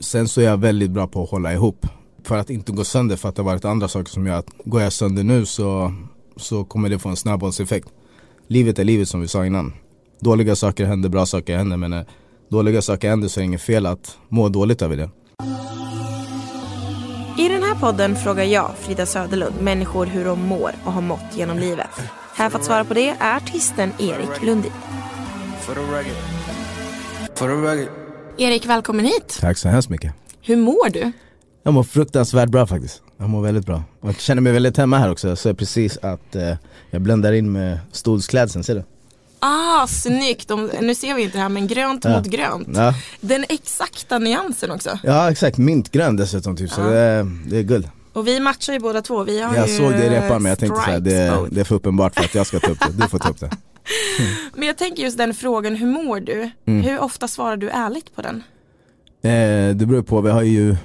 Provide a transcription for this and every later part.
sen så är jag väldigt bra på att hålla ihop. För att inte gå sönder för att det har varit andra saker som gör att går jag sönder nu så, så kommer det få en snöbollseffekt. Livet är livet som vi sa innan. Dåliga saker händer, bra saker händer men när dåliga saker händer så är det inget fel att må dåligt över det. I den här podden frågar jag, Frida Söderlund, människor hur de mår och har mått genom livet. Här för att svara på det är artisten Erik Lundin. Erik, välkommen hit. Tack så hemskt mycket. Hur mår du? Jag mår fruktansvärt bra faktiskt. Jag mår väldigt bra. Och jag känner mig väldigt hemma här också. Jag ser precis att eh, jag bländar in med stolsklädseln, ser du? Ah, snyggt! De, nu ser vi inte det här men grönt Ja. mot grönt. Ja, Den exakta nyansen också. ja exakt. Mintgrön dessutom typ. Så Ja. det, är, det är guld. Och vi matchar ju båda två. Vi har Jag ju såg det i repan men jag tänkte såhär, det, det är för uppenbart för att jag ska ta upp det. Du får ta upp det. Men jag tänker just den frågan, hur mår du? Mm. Hur ofta svarar du ärligt på den? Eh, det beror på, vi har ju,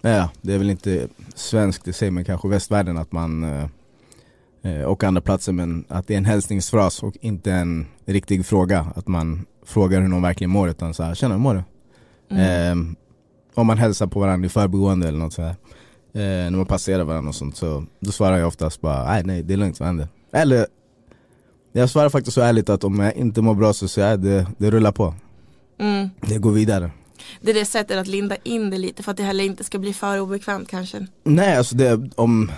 ja det är väl inte svenskt i sig men kanske västvärlden att man eh, eh, och andra platser men att det är en hälsningsfras och inte en riktig fråga. Att man frågar hur någon verkligen mår utan så här, tjena hur mår du? Mm. Eh, om man hälsar på varandra i förbigående eller något så här. Eh, när man passerar varandra och sånt så då svarar jag oftast bara nej nej det är lugnt, vad händer? Eller jag svarar faktiskt så ärligt att om jag inte mår bra så säger jag det, det rullar på. Mm. Det går vidare. Det är det sättet att linda in det lite för att det heller inte ska bli för obekvämt kanske. Nej alltså det, om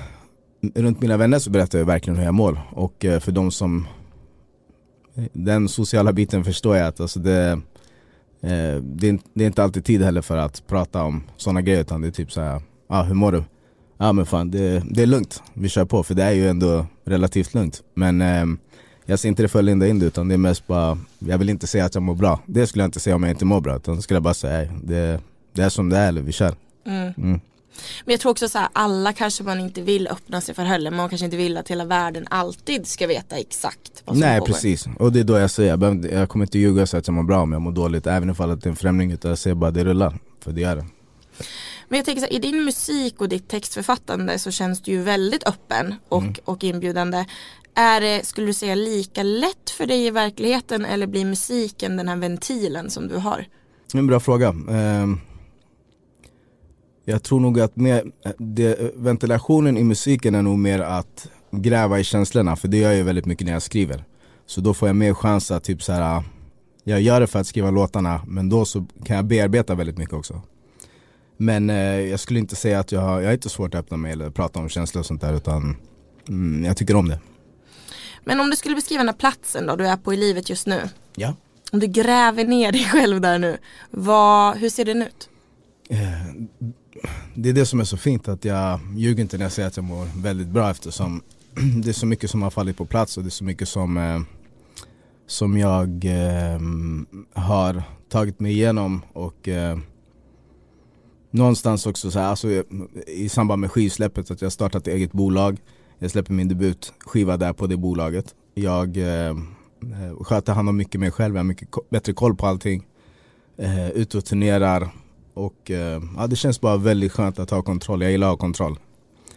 runt mina vänner så berättar jag verkligen hur jag mår och eh, för de som den sociala biten förstår jag att alltså det, eh, det, är, inte- alltid tid heller för att prata om sådana grejer utan det är typ såhär, ah, hur mår du? Ja men fan det, det är lugnt, vi kör på för det är ju ändå relativt lugnt men eh, jag ser inte det för att linda in det utan det är mest bara, jag vill inte säga att jag mår bra Det skulle jag inte säga om jag inte mår bra utan skulle jag bara säga, "Nej, det, det är som det är eller vi kör Mm. mm. Men jag tror också så här, alla kanske man inte vill öppna sig för heller. Man kanske inte vill att hela världen alltid ska veta exakt vad som Nej pågår. precis, och det är då jag säger, jag, behöver jag kommer inte ljuga och säga att jag mår bra om jag mår dåligt Även ifall det är en främling utan jag säger bara det rullar, för det gör det Men jag tänker så här, i din musik och ditt textförfattande så känns du ju väldigt öppen och, Mm. och inbjudande. Är det, skulle du säga, lika lätt för dig i verkligheten eller blir musiken den här ventilen som du har? Det är En bra fråga ehm, Jag tror nog att mer, det, ventilationen i musiken är nog mer att gräva i känslorna för det gör jag väldigt mycket när jag skriver Så då får jag mer chans att typ så här. Jag gör det för att skriva låtarna men då så kan jag bearbeta väldigt mycket också Men eh, jag skulle inte säga att jag har, jag har inte svårt att öppna mig eller prata om känslor och sånt där utan mm, jag tycker om det men om du skulle beskriva den här platsen då du är på i livet just nu. Ja Om du gräver ner dig själv där nu. Vad, hur ser den ut? Eh, Det är det som är så fint att jag ljuger inte när jag säger att jag mår väldigt bra eftersom det är så mycket som har fallit på plats och det är så mycket som, eh, som jag eh, har tagit mig igenom och någonstans också så här, alltså, i samband med skivsläppet att jag startat eget bolag. Jag släpper min debutskiva där på det bolaget. Jag eh, eh, sköter hand om mycket mig själv, jag har mycket bättre koll på allting. Eh, ute och turnerar och eh, ja, det känns bara väldigt skönt att ha kontroll. Jag gillar att ha kontroll.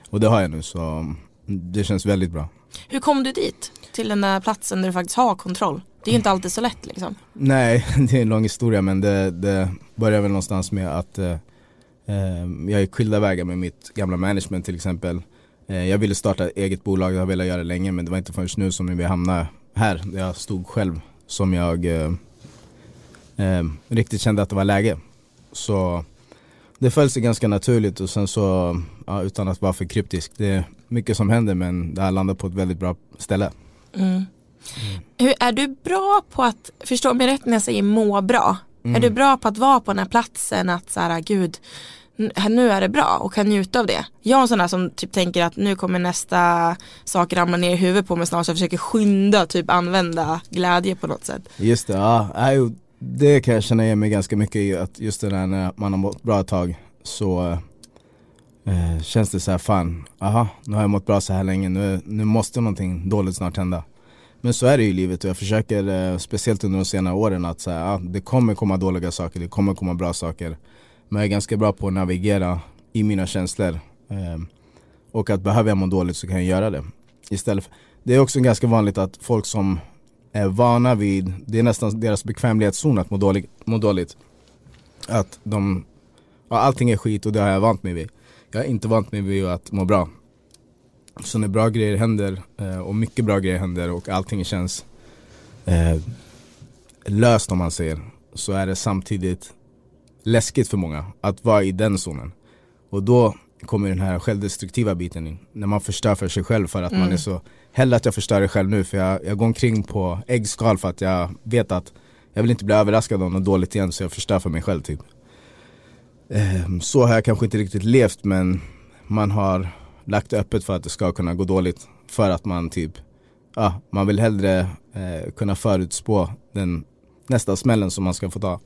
Och det har jag nu så mm, det känns väldigt bra. Hur kom du dit? Till den där platsen där du faktiskt har kontroll. Det är ju inte alltid så lätt liksom. Nej, det är en lång historia men det, det börjar väl någonstans med att eh, eh, jag gick skilda vägar med mitt gamla management till exempel. Eh, jag ville starta eget bolag, jag har velat göra det länge men det var inte förrän nu som vi hamnade här där jag stod själv som jag eh, eh, riktigt kände att det var läge. Så det föll sig ganska naturligt och sen så, ja, utan att vara för kryptisk, det är mycket som händer men det har landat på ett väldigt bra ställe. Mm. Hur, är du bra på att, förstå mig rätt när jag säger må bra? Är du bra på att vara på den här platsen att så här, gud, här- nu är det bra och kan njuta av det. Jag är en sån där som typ tänker att nu kommer nästa sak ramla ner i huvudet på mig snart så jag försöker skynda typ använda glädje på något sätt. Just det, ja. Äh, det kan jag känna igen mig ganska mycket i att just det där när man har mått bra ett tag så eh, känns det så här fan, aha, nu har jag mått bra så här länge, nu, nu måste någonting dåligt snart hända. Men så är det ju i livet och jag försöker, eh, speciellt under de senare åren, att säga, ah, det kommer komma dåliga saker, det kommer komma bra saker. Men jag är ganska bra på att navigera i mina känslor. Ehm, och att behöver jag må dåligt så kan jag göra det. Istället för, det är också ganska vanligt att folk som är vana vid, det är nästan deras bekvämlighetszon att må dåligt, må dåligt. Att de ja, allting är skit och det har jag vant mig vid. Jag har inte vant mig vid att må bra. Så när bra grejer händer eh, och mycket bra grejer händer och allting känns eh, löst om man säger så är det samtidigt läskigt för många att vara i den zonen. Och då kommer den här självdestruktiva biten in. När man förstör för sig själv för att mm. man är så Hellre att jag förstör det själv nu för jag, jag går omkring på äggskal för att jag vet att Jag vill inte bli överraskad av något dåligt igen så jag förstör för mig själv typ eh, Så har jag kanske inte riktigt levt men man har lagt öppet för att det ska kunna gå dåligt För att man typ Ja, man vill hellre eh, kunna förutspå den nästa smällen som man ska få ta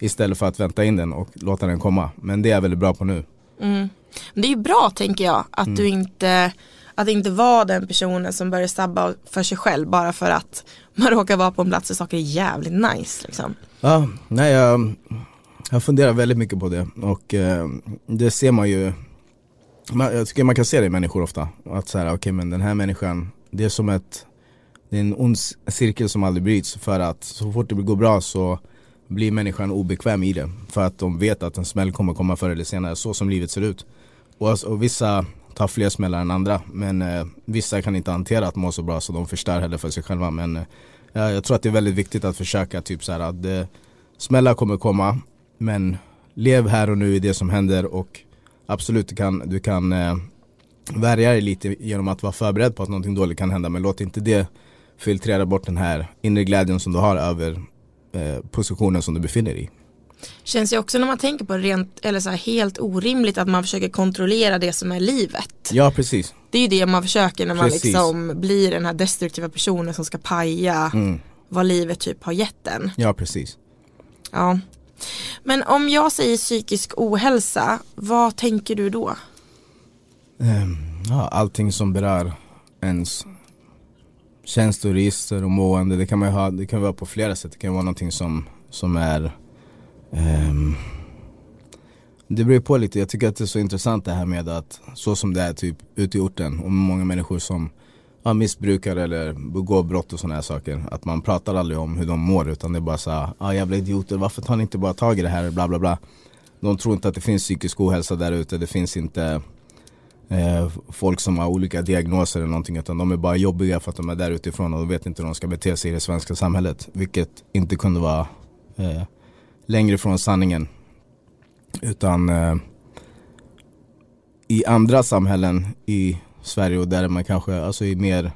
Istället för att vänta in den och låta den komma. Men det är jag väldigt bra på nu. Mm. Det är ju bra tänker jag att mm. du inte att inte vara den personen som börjar sabba för sig själv bara för att man råkar vara på en plats där saker är jävligt nice liksom. Ja, nej jag, jag funderar väldigt mycket på det och eh, det ser man ju man, Jag tycker man kan se det i människor ofta. Att så här, okej okay, men den här människan, det är som ett Det är en ond cirkel som aldrig bryts för att så fort det går bra så blir människan obekväm i det. För att de vet att en smäll kommer komma förr eller senare, så som livet ser ut. Och, alltså, och vissa tar fler smällar än andra. Men eh, vissa kan inte hantera att må så bra så de förstör heller för sig själva. Men eh, jag tror att det är väldigt viktigt att försöka typ så här att eh, smällar kommer komma. Men lev här och nu i det som händer och absolut du kan, du kan eh, värja dig lite genom att vara förberedd på att någonting dåligt kan hända. Men låt inte det filtrera bort den här inre glädjen som du har över positionen som du befinner dig i. Känns ju också när man tänker på det rent, eller så här, helt orimligt att man försöker kontrollera det som är livet. Ja precis. Det är ju det man försöker när man precis. liksom blir den här destruktiva personen som ska paja mm. vad livet typ har gett en. Ja precis. Ja. Men om jag säger psykisk ohälsa, vad tänker du då? Um, ja, allting som berör ens känsloregister och mående. Det kan man ha, det kan vara på flera sätt. Det kan vara någonting som, som är Um, det beror på lite, jag tycker att det är så intressant det här med att så som det är typ ute i orten och många människor som ja, missbrukar eller begår brott och sådana här saker. Att man pratar aldrig om hur de mår utan det är bara så ja ah, jävla idioter, varför tar ni inte bara tag i det här bla bla bla. De tror inte att det finns psykisk ohälsa där ute, det finns inte Eh, folk som har olika diagnoser eller någonting utan de är bara jobbiga för att de är där utifrån och de vet inte hur de ska bete sig i det svenska samhället. Vilket inte kunde vara eh, längre från sanningen. Utan eh, i andra samhällen i Sverige och där man kanske, alltså i mer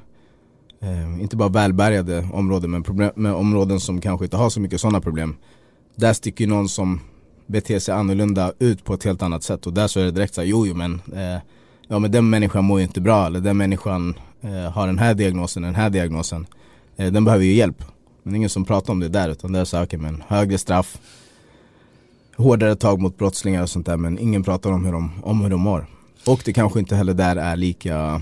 eh, inte bara välbärgade områden men, problem, med områden som kanske inte har så mycket sådana problem. Där sticker någon som beter sig annorlunda ut på ett helt annat sätt och där så är det direkt såhär, jo, jo men eh, Ja men den människan mår ju inte bra eller den människan eh, har den här diagnosen, den här diagnosen eh, Den behöver ju hjälp Men det är ingen som pratar om det där utan det är så, okej okay, men högre straff hårdare tag mot brottslingar och sånt där men ingen pratar om hur de, om hur de mår. Och det kanske inte heller där är lika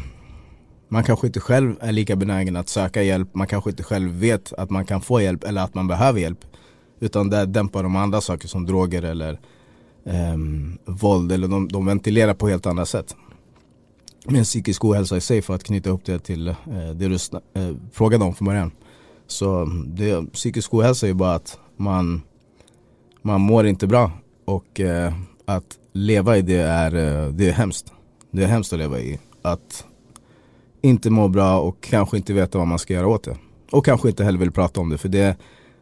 man kanske inte själv är lika benägen att söka hjälp, man kanske inte själv vet att man kan få hjälp eller att man behöver hjälp. Utan det dämpar de andra saker som droger eller eh, våld eller de, de ventilerar på helt andra sätt med psykisk ohälsa i sig för att knyta ihop det till eh, det du eh, frågade om från början. Så det, psykisk ohälsa är ju bara att man man mår inte bra och eh, att leva i det är, eh, det är hemskt. Det är hemskt att leva i. Att inte må bra och kanske inte veta vad man ska göra åt det. Och kanske inte heller vill prata om det för det,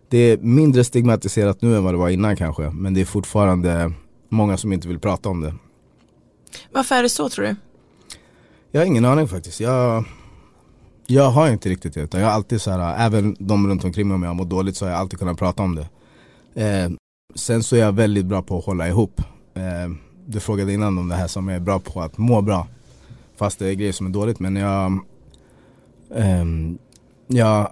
det är mindre stigmatiserat nu än vad det var innan kanske. Men det är fortfarande många som inte vill prata om det. Varför är det så tror du? Jag har ingen aning faktiskt. Jag, jag har inte riktigt det. Jag har alltid så här, även de runt omkring mig om jag har mått dåligt så har jag alltid kunnat prata om det. Eh, Sen så är jag väldigt bra på att hålla ihop. Eh, du frågade innan om det här som jag är bra på att må bra. Fast det är grejer som är dåligt men jag eh, Jag har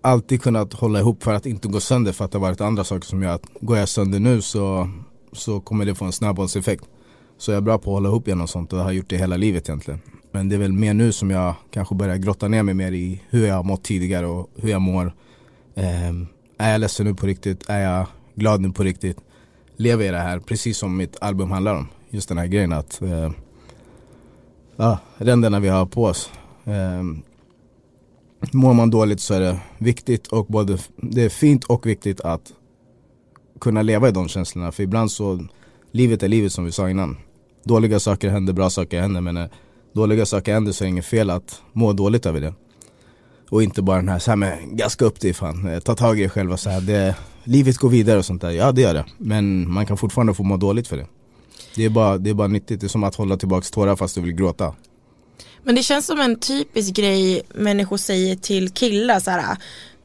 alltid kunnat hålla ihop för att inte gå sönder för att det har varit andra saker som gör att går jag sönder nu så, så kommer det få en snöbollseffekt. Så jag är bra på att hålla ihop genom sånt och har gjort det hela livet egentligen. Men det är väl mer nu som jag kanske börjar grotta ner mig mer i hur jag har mått tidigare och hur jag mår. Um, är jag ledsen nu på riktigt? Är jag glad nu på riktigt. Lever i det här, precis som mitt album handlar om. Just den här grejen att uh, uh, ränderna vi har på oss. Um, mår man dåligt så är det viktigt och både, det är fint och viktigt att kunna leva i de känslorna. För ibland så livet är livet som vi sa innan. Dåliga saker händer, bra saker händer men eh, dåliga saker händer så är det inget fel att må dåligt över det. Och inte bara den här, så här med gaska upp dig fan, eh, ta tag i dig själv och så här, det, livet går vidare och sånt där. Ja det gör det, men man kan fortfarande få må dåligt för det. Det är bara, det är bara nyttigt, det är som att hålla tillbaks tårar fast du vill gråta. Men det känns som en typisk grej människor säger till killar så här.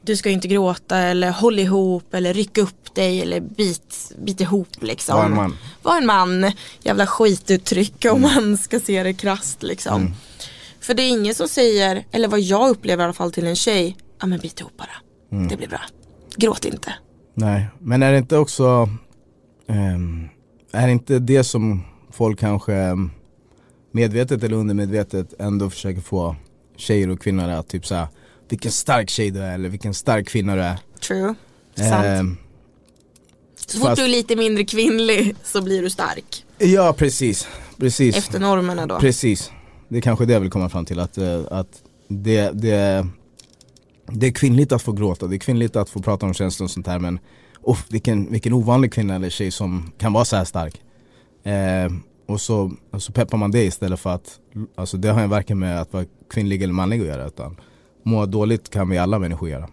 Du ska inte gråta eller håll ihop eller ryck upp dig eller bit, bit ihop liksom. Var en man. Var en man. Jävla skituttryck om man ska se det krasst liksom. Mm. För det är ingen som säger, eller vad jag upplever i alla fall till en tjej. Ja men bit ihop bara. Mm. Det blir bra. Gråt inte. Nej, men är det inte också ehm, Är det inte det som folk kanske ehm, medvetet eller undermedvetet ändå försöker få tjejer och kvinnor att typ såhär Vilken stark tjej du är eller vilken stark kvinna du är True. Sant. Ehm, så fort fast- du är lite mindre kvinnlig så blir du stark. Ja precis, precis Efter normerna då. Precis, det är kanske det jag vill komma fram till att, eh, att det, det, det är kvinnligt att få gråta, det är kvinnligt att få prata om känslor och sånt här men oh, vilken, vilken ovanlig kvinna eller tjej som kan vara så här stark. Eh, och så, och så peppar man det istället för att, alltså det har ju varken med att vara kvinnlig eller manlig att göra utan må dåligt kan vi alla människor göra.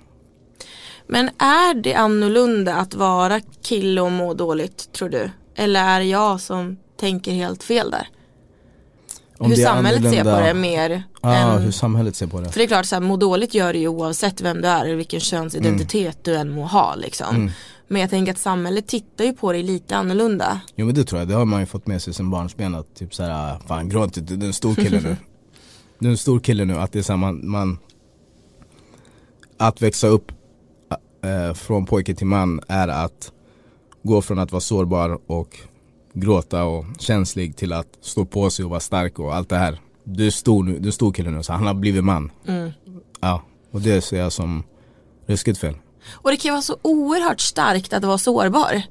Men är det annorlunda att vara kille och må dåligt tror du? Eller är det jag som tänker helt fel där? Om hur samhället ser på annorlunda- det mer Ja, än... hur samhället ser på det. För det är klart så här, må dåligt gör det ju oavsett vem du är eller vilken könsidentitet du än må ha liksom. Mm. Men jag tänker att samhället tittar ju på dig lite annorlunda. Jo men det tror jag, det har man ju fått med sig sen barnsben att typ såhär, fan gråt inte, du är en stor kille nu. Du är en stor kille nu, att det är såhär man, man Att växa upp äh, från pojke till man är att gå från att vara sårbar och gråta och känslig till att stå på sig och vara stark och allt det här. Du är stor nu, du är stor kille nu, så han har blivit man. Mm. Ja, och det ser jag som ruskigt fel. Och det kan vara så oerhört starkt att vara sårbar.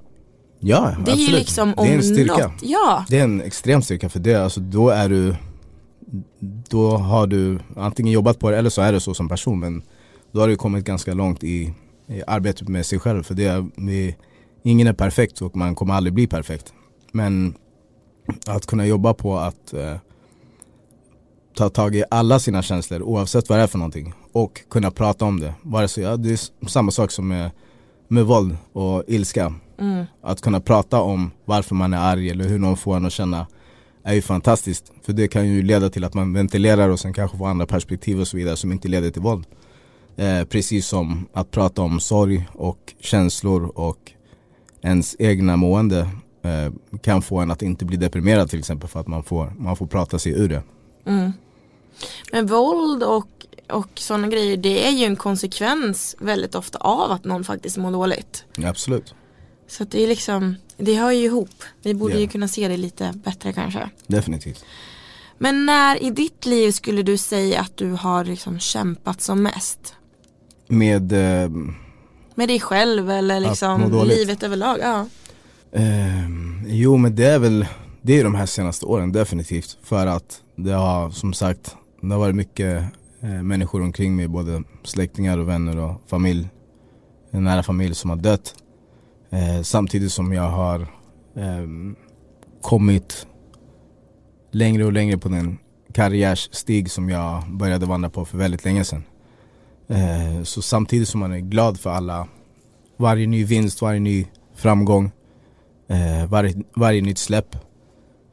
Ja, Det är absolut. liksom det är en om styrka. något. Ja. Det är en extrem styrka för det, alltså då är du Då har du antingen jobbat på det eller så är det så som person men Då har du kommit ganska långt i, i arbetet med sig själv för det är, vi, Ingen är perfekt och man kommer aldrig bli perfekt Men Att kunna jobba på att eh, Ta tag i alla sina känslor oavsett vad det är för någonting och kunna prata om det. Vare sig, ja, det är samma sak som med, med våld och ilska. Mm. Att kunna prata om varför man är arg eller hur någon får en att känna är ju fantastiskt. För det kan ju leda till att man ventilerar och sen kanske får andra perspektiv och så vidare som inte leder till våld. Eh, precis som att prata om sorg och känslor och ens egna mående eh, kan få en att inte bli deprimerad till exempel för att man får, man får prata sig ur det. Mm. Men våld och, och sådana grejer det är ju en konsekvens väldigt ofta av att någon faktiskt mår dåligt. Absolut, Så det är liksom, det hör ju ihop. Vi borde Ja. ju kunna se det lite bättre kanske. definitivt. Men när i ditt liv skulle du säga att du har liksom kämpat som mest? Med eh, Med dig själv eller liksom livet överlag? Ja. Ehm, jo men det är väl, det är de här senaste åren definitivt. För att det har som sagt, det har varit mycket eh, människor omkring mig, både släktingar och vänner och familj. En nära familj som har dött. Eh, samtidigt som jag har ehm, kommit längre och längre på den karriärsstig som jag började vandra på för väldigt länge sedan. Eh, så samtidigt som man är glad för alla, varje ny vinst, varje ny framgång eh, varje, varje nytt släpp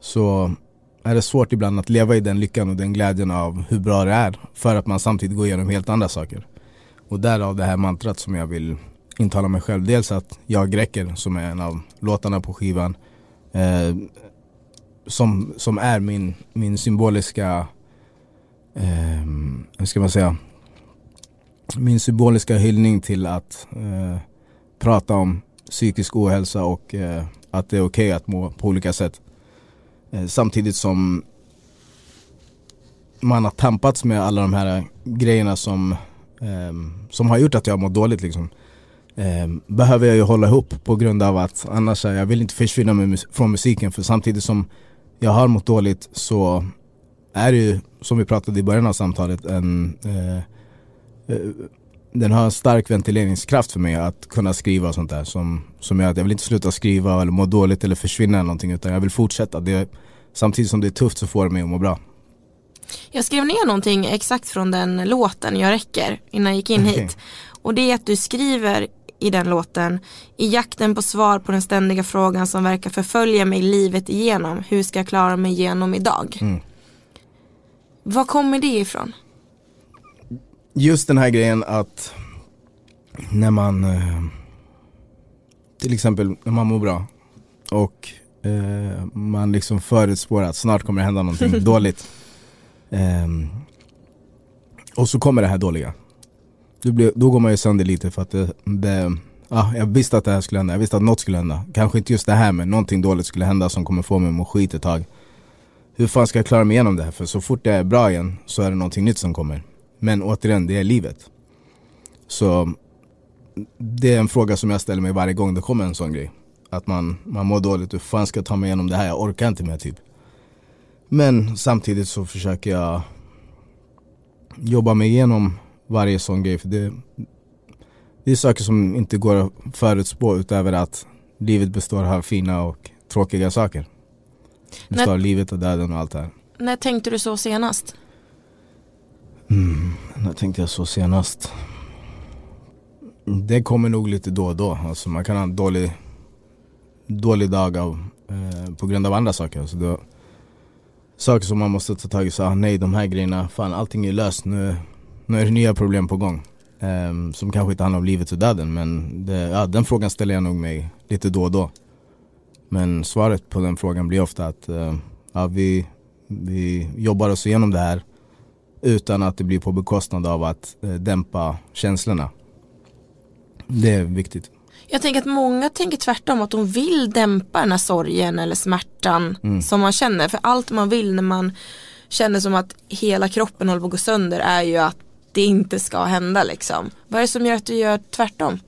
så är det svårt ibland att leva i den lyckan och den glädjen av hur bra det är för att man samtidigt går igenom helt andra saker. Och därav det här mantrat som jag vill intala mig själv. Dels att jag räcker som är en av låtarna på skivan eh, som, som är min, min symboliska eh, hur ska man säga min symboliska hyllning till att eh, prata om psykisk ohälsa och eh, att det är okej att må på olika sätt. Eh, samtidigt som man har tampats med alla de här grejerna som, ehm, som har gjort att jag mår dåligt liksom. Ehm, behöver jag ju hålla ihop på grund av att annars är jag vill inte försvinna mus- från musiken för samtidigt som jag har mått dåligt så är det ju som vi pratade i början av samtalet en eh, den har en stark ventileringskraft för mig att kunna skriva och sånt där som, som gör att jag vill inte sluta skriva eller må dåligt eller försvinna eller någonting utan jag vill fortsätta. Det, samtidigt som det är tufft så får det mig att må bra. Jag skrev ner någonting exakt från den låten Jag räcker innan jag gick in hit. Och det är att du skriver i den låten i jakten på svar på den ständiga frågan som verkar förfölja mig livet igenom. Hur ska jag klara mig igenom idag? Mm. Var kommer det ifrån? Just den här grejen att när man eh, till exempel när man mår bra och eh, man liksom förutspår att snart kommer det hända någonting dåligt. Eh, och så kommer det här dåliga. Då, blir, då går man ju sönder lite för att det, det ja, jag visste att det här skulle hända, jag visste att något skulle hända. Kanske inte just det här men någonting dåligt skulle hända som kommer få mig att må skit ett tag. Hur fan ska jag klara mig igenom det här? För så fort jag är bra igen så är det någonting nytt som kommer. Men återigen, det är livet. Så det är en fråga som jag ställer mig varje gång det kommer en sån grej. Att man, man mår dåligt, hur fan ska jag ta mig igenom det här? Jag orkar inte mer typ. Men samtidigt så försöker jag jobba mig igenom varje sån grej. För det, det är saker som inte går att förutspå utöver att livet består av fina och tråkiga saker. Består av livet och döden och allt det här. När tänkte du så senast? Mm, när tänkte jag så senast? Det kommer nog lite då och då. Alltså man kan ha en dålig, dålig dag av, eh, på grund av andra saker. Alltså då, saker som man måste ta tag i. Så, ah, nej, de här grejerna, fan allting är löst. Nu, nu är det nya problem på gång. Eh, som kanske inte handlar om livet och döden. Men det, ja, den frågan ställer jag nog mig lite då och då. Men svaret på den frågan blir ofta att eh, ja, vi, vi jobbar oss igenom det här utan att det blir på bekostnad av att eh, dämpa känslorna. Det är viktigt. Jag tänker att många tänker tvärtom att de vill dämpa den här sorgen eller smärtan mm. som man känner. För allt man vill när man känner som att hela kroppen håller på att gå sönder är ju att det inte ska hända liksom. Vad är det som gör att du gör tvärtom?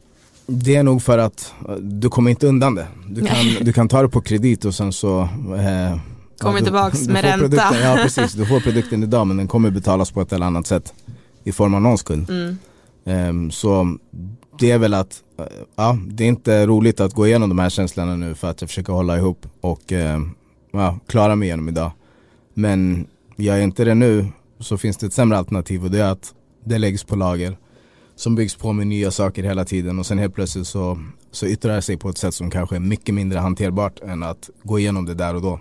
Det är nog för att eh, du kommer inte undan det. Du kan, du kan ta det på kredit och sen så eh, Kommer ja, tillbaks du, med du ränta. Ja precis, du får produkten idag men den kommer betalas på ett eller annat sätt. I form av någon skuld. Mm. Um, så det är väl att, uh, ja det är inte roligt att gå igenom de här känslorna nu för att jag försöker hålla ihop och uh, ja, klara mig igenom idag. Men gör jag inte det nu så finns det ett sämre alternativ och det är att det läggs på lager. Som byggs på med nya saker hela tiden och sen helt plötsligt så, så yttrar det sig på ett sätt som kanske är mycket mindre hanterbart än att gå igenom det där och då.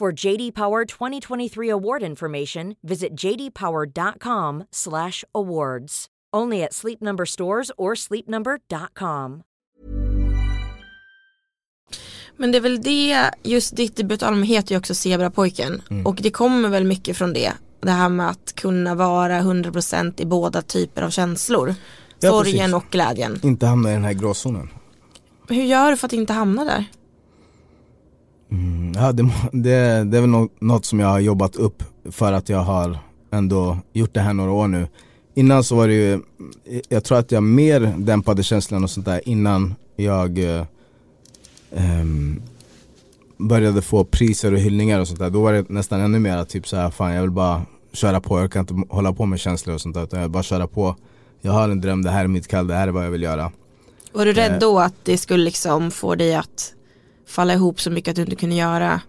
For JD Power 2023 award information, visit jdpower.com/awards. Only at Sleep Number stores or sleepnumber.com. Men det är väl det, just ditt debutalbum heter ju också Zebrapojken mm. och det kommer väl mycket från det. Det här med att kunna vara 100% i båda typer av känslor. Ja, Sorgen precis. och glädjen. Inte hamna i den här gråzonen. Hur gör du för att inte hamna där? Mm, ja, det, det, det är väl något, som jag har jobbat upp för att jag har ändå gjort det här några år nu. Innan så var det ju, jag tror att jag mer dämpade känslan och sånt där innan jag eh, um, började få priser och hyllningar och sånt där. Då var det nästan ännu mer typ såhär, fan jag vill bara köra på, jag kan inte hålla på med känslor och sånt där utan jag vill bara köra på. Jag har en dröm, det här är mitt kall, det här är vad jag vill göra. Var du rädd eh. då att det skulle liksom få dig att falla ihop så mycket att du inte kunde göra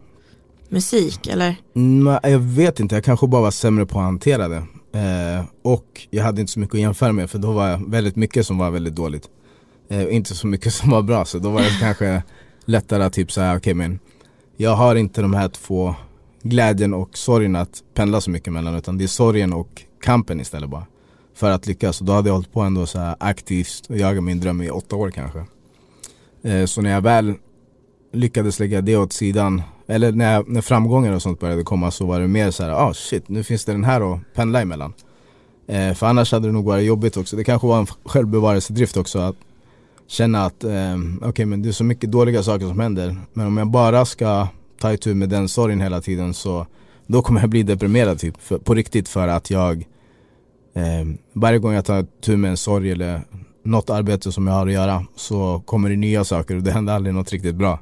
musik eller? Nej, jag vet inte, jag kanske bara var sämre på att hantera det. Eh, och jag hade inte så mycket att jämföra med för då var jag väldigt mycket som var väldigt dåligt. Eh, inte så mycket som var bra så då var det kanske lättare att typ säga okej okay, men jag har inte de här två glädjen och sorgen att pendla så mycket mellan utan det är sorgen och kampen istället bara. För att lyckas och då hade jag hållit på ändå så här aktivt och jagat min dröm i åtta år kanske. Eh, så när jag väl lyckades lägga det åt sidan, eller när, när framgångar och sånt började komma så var det mer så här, ah shit, nu finns det den här att pendla emellan. Eh, för annars hade det nog varit jobbigt också. Det kanske var en självbevarelsedrift också att känna att, eh, okej okay, men det är så mycket dåliga saker som händer. Men om jag bara ska ta itu med den sorgen hela tiden så då kommer jag bli deprimerad typ, för, på riktigt för att jag eh, varje gång jag tar tur med en sorg eller något arbete som jag har att göra så kommer det nya saker och det händer aldrig något riktigt bra.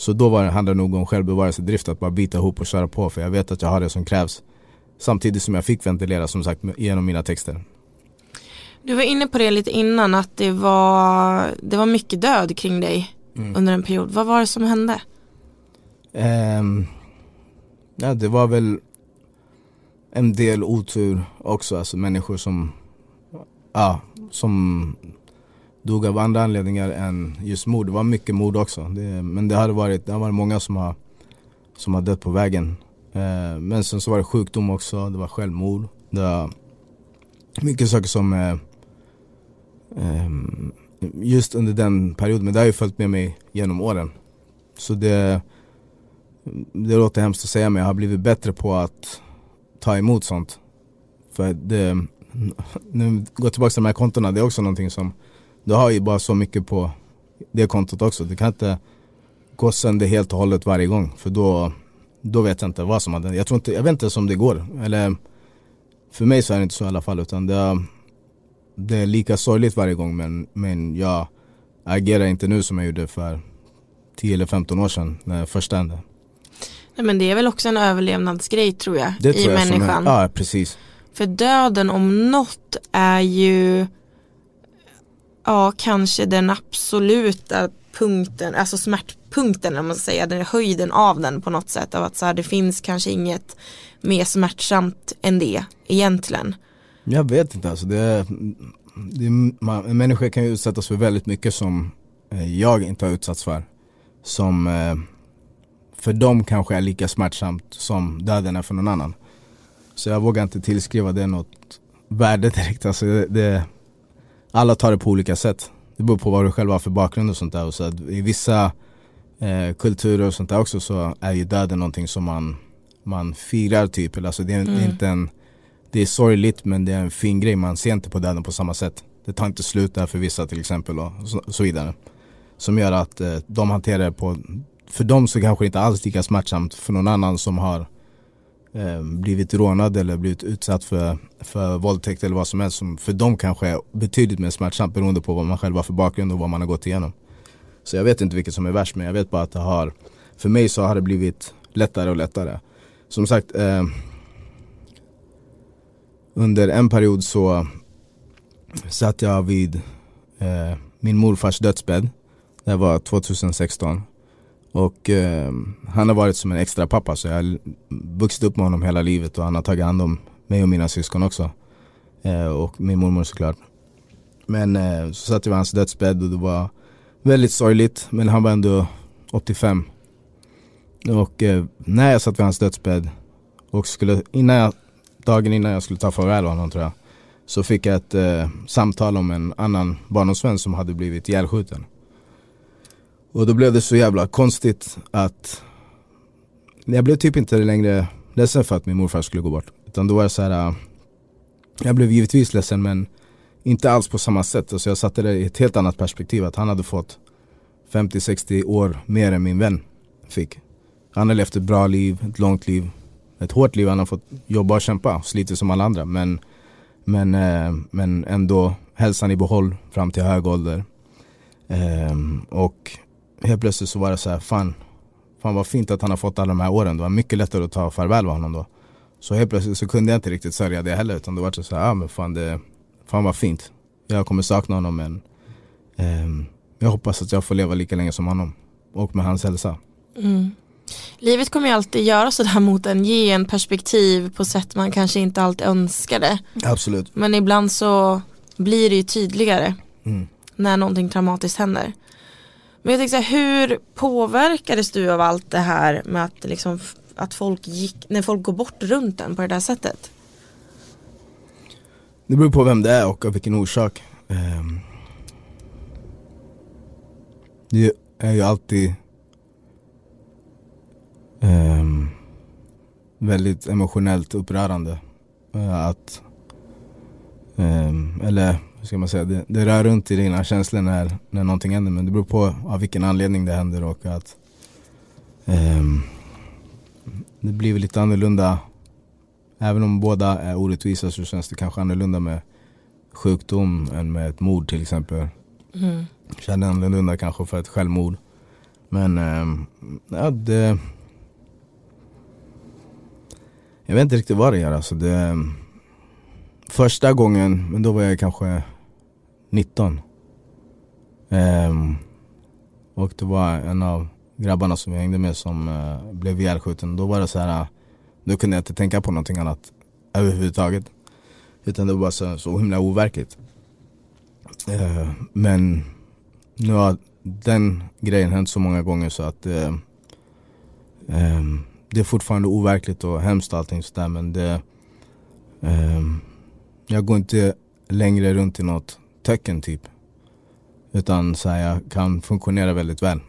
Så då var det, handlar det nog om självbevarelsedrift, att bara bita ihop och köra på för jag vet att jag har det som krävs. Samtidigt som jag fick ventilera som sagt genom mina texter. Du var inne på det lite innan att det var, det var mycket död kring dig mm. under en period. Vad var det som hände? Um, ja, det var väl en del otur också, alltså människor som, ja, som dog av andra anledningar än just mord. Det var mycket mord också. Det, men det har varit, det har varit många som har, som har dött på vägen. Eh, men sen så var det sjukdom också, det var självmord. Det var mycket saker som eh, eh, just under den perioden, men det har ju följt med mig genom åren. Så det, det låter hemskt att säga men jag har blivit bättre på att ta emot sånt. För det, nu går tillbaka till de här kontona, det är också någonting som du har ju bara så mycket på det kontot också. Du kan inte gå sönder helt och hållet varje gång för då, då vet jag inte vad som hade jag tror inte, jag vet inte om det går. Eller för mig så är det inte så i alla fall utan det, det är lika sorgligt varje gång men, men jag agerar inte nu som jag gjorde för 10 eller 15 år sedan när det första hände. Nej, men det är väl också en överlevnadsgrej tror jag det i tror jag människan. Är, ja precis. För döden om något är ju ja, kanske den absoluta punkten, alltså smärtpunkten om man ska säga, den höjden av den på något sätt. Av att så här, det finns kanske inget mer smärtsamt än det egentligen. Jag vet inte alltså, det, det, man, en människa kan ju utsättas för väldigt mycket som eh, jag inte har utsatts för. Som eh, för dem kanske är lika smärtsamt som döden är för någon annan. Så jag vågar inte tillskriva det något värde direkt. Alltså det, det, alla tar det på olika sätt. Det beror på vad du själv har för bakgrund och sånt där. Och så I vissa eh, kulturer och sånt där också så är ju döden någonting som man, man firar typ. Alltså det, är, mm. det, är inte en, det är sorgligt men det är en fin grej. Man ser inte på döden på samma sätt. Det tar inte slut där för vissa till exempel och så, så vidare. Som gör att eh, de hanterar det på, för dem så kanske det inte alls lika smärtsamt för någon annan som har eh, blivit rånad eller blivit utsatt för, för våldtäkt eller vad som helst som för dem kanske är betydligt mer smärtsamt beroende på vad man själv har för bakgrund och vad man har gått igenom. Så jag vet inte vilket som är värst men jag vet bara att det har, för mig så har det blivit lättare och lättare. Som sagt, eh, under en period så satt jag vid eh, min morfars dödsbädd. Det var 2016. Och eh, han har varit som en extra pappa så jag har vuxit upp med honom hela livet och han har tagit hand om mig och mina syskon också. Eh, och min mormor såklart. Men eh, så satt jag vid hans dödsbädd och det var väldigt sorgligt men han var ändå 85. Och eh, när jag satt vid hans dödsbädd och skulle, innan jag, dagen innan jag skulle ta farväl av honom tror jag. Så fick jag ett eh, samtal om en annan barndomsvän som hade blivit ihjälskjuten. Och då blev det så jävla konstigt att jag blev typ inte längre ledsen för att min morfar skulle gå bort. Utan då var det så här, äh, jag blev givetvis ledsen men inte alls på samma sätt. Alltså jag satte det i ett helt annat perspektiv. Att han hade fått 50-60 år mer än min vän fick. Han har levt ett bra liv, ett långt liv. Ett hårt liv, han har fått jobba och kämpa, slitit som alla andra. Men, men, eh, men ändå hälsan i behåll fram till hög ålder. Eh, och helt plötsligt så var det så här, fan, fan vad fint att han har fått alla de här åren. Det var mycket lättare att ta farväl av honom då. Så helt plötsligt så kunde jag inte riktigt sörja det heller utan det var så här, ja men fan det, fan vad fint. Jag kommer sakna honom men eh, jag hoppas att jag får leva lika länge som honom. Och med hans hälsa. Mm. Livet kommer ju alltid göra sådär mot en, ge en perspektiv på sätt man kanske inte alltid önskade. Absolut. Men ibland så blir det ju tydligare mm. när någonting traumatiskt händer. Men jag tänkte så här, hur påverkades du av allt det här med att, liksom, att folk gick, när folk går bort runt den på det där sättet? Det beror på vem det är och av vilken orsak. Ehm, det är ju alltid ehm, väldigt emotionellt upprörande eh, att, ehm, eller hur ska man säga, det, det rör runt i dina känslor när, när någonting händer men det beror på av vilken anledning det händer och att eh, det blir lite annorlunda. Även om båda är orättvisa så känns det kanske annorlunda med sjukdom än med ett mord till exempel. Mm. Känner annorlunda kanske för ett självmord. Men eh, ja, det... Jag vet inte riktigt vad det är alltså. Det, första gången, men då var jag kanske 19. Um, ehm, och det var en av grabbarna som jag hängde med som uh, blev ihjälskjuten. Då var det så här, eh, då kunde jag inte tänka på någonting annat överhuvudtaget. Utan det var bara så, så himla overkligt. Uh, men nu har den grejen hänt så många gånger så att uh, um, det är fortfarande overkligt och hemskt allting sådär men det eh, Jag går inte längre runt i något töcken typ. Utan så här, jag kan funktionera väldigt väl.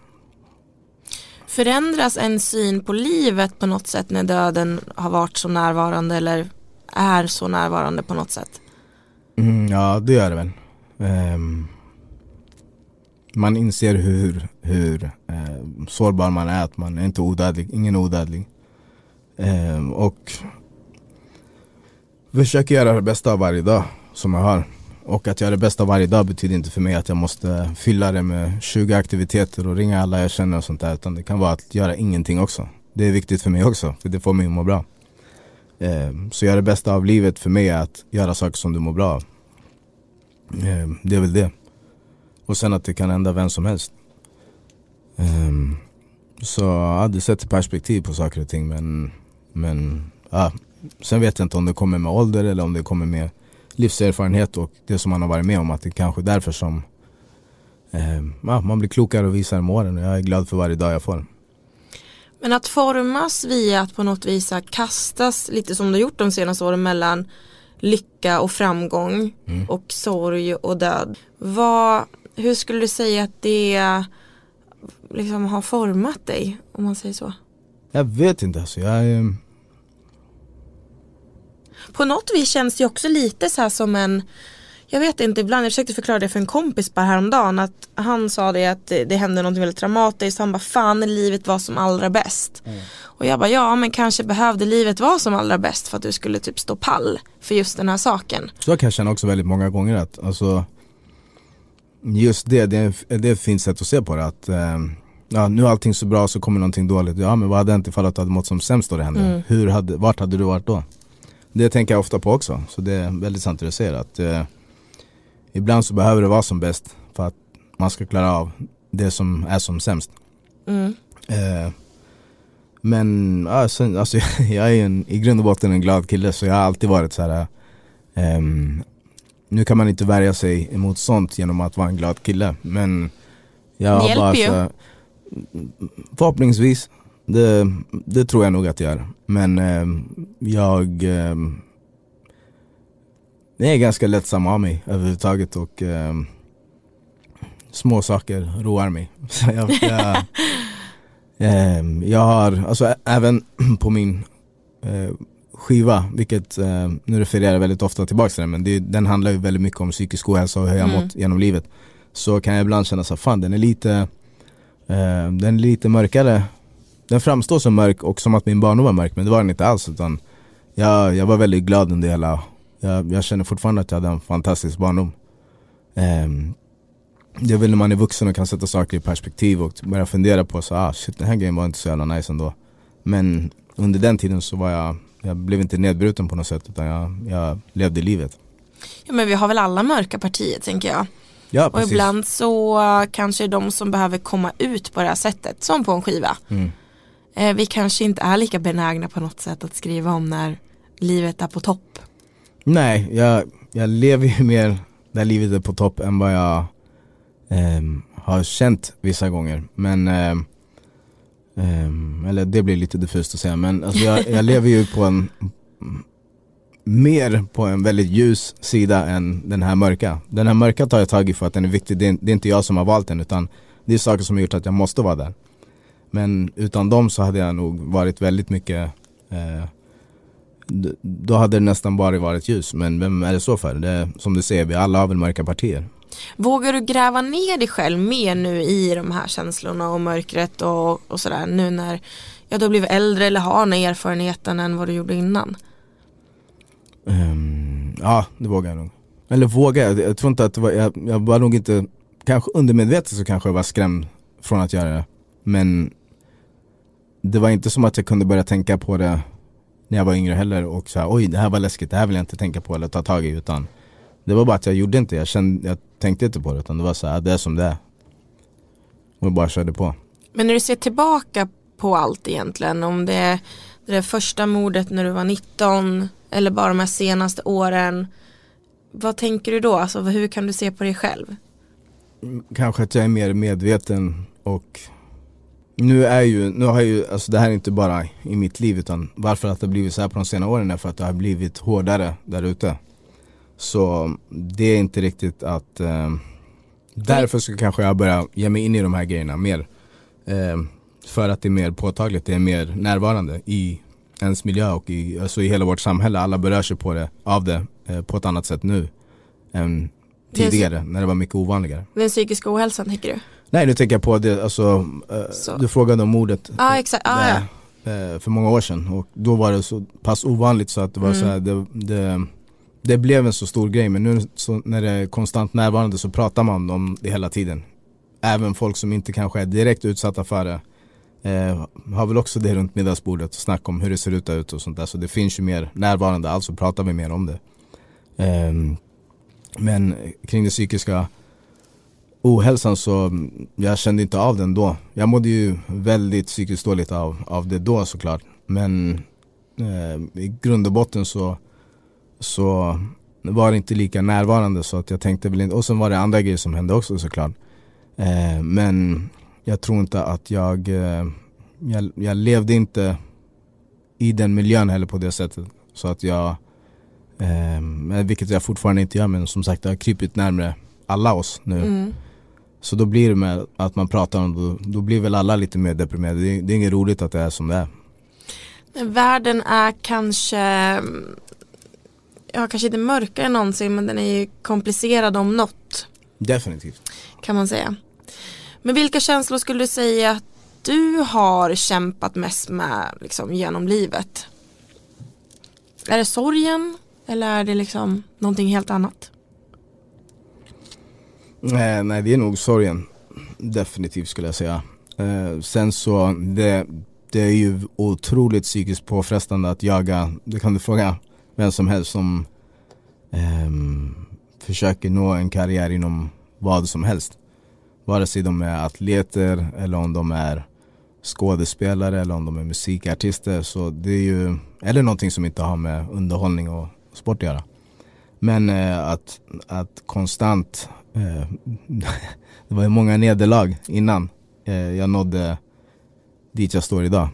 Förändras en syn på livet på något sätt när döden har varit så närvarande eller är så närvarande på något sätt? Mm, ja det gör det väl. Um, man inser hur, hur eh, sårbar man är, att man är inte odödlig, ingen odödlig. Eh, och försöker göra det bästa av varje dag som jag har. Och att göra det bästa av varje dag betyder inte för mig att jag måste fylla det med 20 aktiviteter och ringa alla jag känner och sånt där. Utan det kan vara att göra ingenting också. Det är viktigt för mig också, för det får mig att må bra. Eh, så göra det bästa av livet för mig är att göra saker som du mår bra av. Eh, det är väl det. Och sen att det kan hända vem som helst. Ehm, så ja, det sätter perspektiv på saker och ting men, men ja, sen vet jag inte om det kommer med ålder eller om det kommer med livserfarenhet och det som man har varit med om. Att det kanske är därför som ja, man blir klokare och visare med åren och jag är glad för varje dag jag får. Men att formas via att på något vis kastas lite som du gjort de senaste åren mellan lycka och framgång mm. och sorg och död. Vad, hur skulle du säga att det liksom har format dig om man säger så? Jag vet inte alltså. Jag. På något vis känns det också lite så här som en jag vet inte, ibland, jag försökte förklara det för en kompis bara häromdagen att han sa det att det, det hände något väldigt dramatiskt han bara fan livet var som allra bäst. Mm. Och jag bara ja men kanske behövde livet vara som allra bäst för att du skulle typ stå pall för just den här saken. Så kan jag känna också väldigt många gånger att alltså Just det, det det är ett fint sätt att se på det. Att, eh, ja, nu är allting så bra så kommer någonting dåligt. Ja men vad hade hänt ifall du hade mått som sämst då det hände? Mm. Hur hade, vart hade du varit då? Det tänker jag ofta på också. Så det är väldigt sant det du säger. Att, eh, ibland så behöver det vara som bäst för att man ska klara av det som är som sämst. Mm. Eh, men sen, alltså, jag är en, i grund och botten en glad kille så jag har alltid varit så här. Um, nu kan man inte värja sig emot sånt genom att vara en glad kille men jag det bara ju. Förhoppningsvis, det, det tror jag nog att jag gör. Men eh, jag eh, är ganska lättsam av mig överhuvudtaget och eh, små saker roar mig. Så jag, jag, eh, jag har, alltså även på min eh, skiva, vilket eh, nu refererar jag väldigt ofta tillbaka till den men det, den handlar ju väldigt mycket om psykisk ohälsa och hur jag mm. mått genom livet. Så kan jag ibland känna så fan den är lite, eh, den är lite mörkare. Den framstår som mörk och som att min barndom var mörk men det var den inte alls utan jag, jag var väldigt glad under hela, jag, jag känner fortfarande att jag hade en fantastisk barndom. Eh, det är väl när man är vuxen och kan sätta saker i perspektiv och börja fundera på så ah shit den här grejen var inte så jävla nice ändå. Men under den tiden så var jag jag blev inte nedbruten på något sätt utan jag, jag levde livet. Ja men vi har väl alla mörka partier tänker jag. Ja, och ibland så kanske de som behöver komma ut på det här sättet, som på en skiva. Mm. Eh, vi kanske inte är lika benägna på något sätt att skriva om när livet är på topp. Nej, jag, jag lever ju mer där livet är på topp än vad jag eh, har känt vissa gånger. Men eh, eller det blir lite diffust att säga men alltså jag, jag lever ju på en mer på en väldigt ljus sida än den här mörka. Den här mörka tar jag tag i för att den är viktig. Det är, det är, inte jag som har valt den utan det är saker som har gjort att jag måste vara där. Men utan dem så hade jag nog varit väldigt mycket eh, då hade det nästan bara varit ljus. Men vem är det så för? Det som du säger, vi alla har väl mörka partier. Vågar du gräva ner dig själv mer nu i de här känslorna och mörkret och, och sådär nu när ja, du har blivit äldre eller har den erfarenheten än vad du gjorde innan? Ehm, ja, det vågar jag nog. Eller vågar jag? Jag tror inte att var, jag, jag var nog inte, kanske undermedvetet så kanske jag var skrämd från att göra det. Men det var inte som att jag kunde börja tänka på det när jag var yngre heller och så oj det här var läskigt, det här vill jag inte tänka på eller ta tag i utan det var bara att jag gjorde inte, jag, kände, jag tänkte inte på det utan det var så här, det är som det är. Och jag bara körde på. Men när du ser tillbaka på allt egentligen, om det är det där första mordet när du var 19 eller bara de här senaste åren, vad tänker du då? Alltså hur kan du se på dig själv? Kanske att jag är mer medveten och nu är ju, nu har ju, alltså det här är inte bara i mitt liv utan varför att det har blivit så här på de senare åren är för att det har blivit hårdare där ute. Så det är inte riktigt att, eh, därför så kanske jag börjar ge mig in i de här grejerna mer. Eh, för att det är mer påtagligt, det är mer närvarande i ens miljö och i, alltså i hela vårt samhälle. Alla berör sig på det, av det eh, på ett annat sätt nu än tidigare när det var mycket ovanligare. Den psykiska ohälsan tänker du? Nej nu tänker jag på det, alltså, Så. eh, du frågade om mordet Ja exakt, ah, ja. eh, för många år sedan och då var det så pass ovanligt så att det var Mm. så här, det, det, det blev en så stor grej men nu så, när det är konstant närvarande så pratar man om det hela tiden. Även folk som inte kanske är direkt utsatta för det eh, har väl också det runt middagsbordet och snack om hur det ser ut där ute och sånt där så det finns ju mer närvarande, alltså pratar vi mer om det. Ehm, men kring det psykiska ohälsan så mm, jag kände inte av den då. Jag mådde ju väldigt psykiskt dåligt av, av det då såklart. Men eh, i grund och botten så, så var det inte lika närvarande så att jag tänkte väl inte, och sen var det andra grejer som hände också såklart. Eh, men jag tror inte att jag, eh, jag, jag levde inte i den miljön heller på det sättet. Så att jag, eh, vilket jag fortfarande inte gör men som sagt det har krypit närmre alla oss nu. Mm. Så då blir det med att man pratar om det, då, blir väl alla lite mer deprimerade. Det är, det är inget roligt att det är som det är. Världen är kanske, ja kanske inte mörkare än någonsin men den är ju komplicerad om något Definitivt. kan man säga. Men vilka känslor skulle du säga att du har kämpat mest med liksom, genom livet? Är det sorgen eller är det liksom någonting helt annat? Eh, nej det är nog sorgen. Definitivt skulle jag säga. Eh, sen så, det, det är ju otroligt psykiskt påfrestande att jaga, det kan du fråga vem som helst som eh, försöker nå en karriär inom vad som helst. Vare sig de är atleter eller om de är skådespelare eller om de är musikartister. Så det är ju, eller någonting som inte har med underhållning och sport att göra. Men eh, att, att konstant, det var ju många nederlag innan eh, jag nådde dit jag står idag.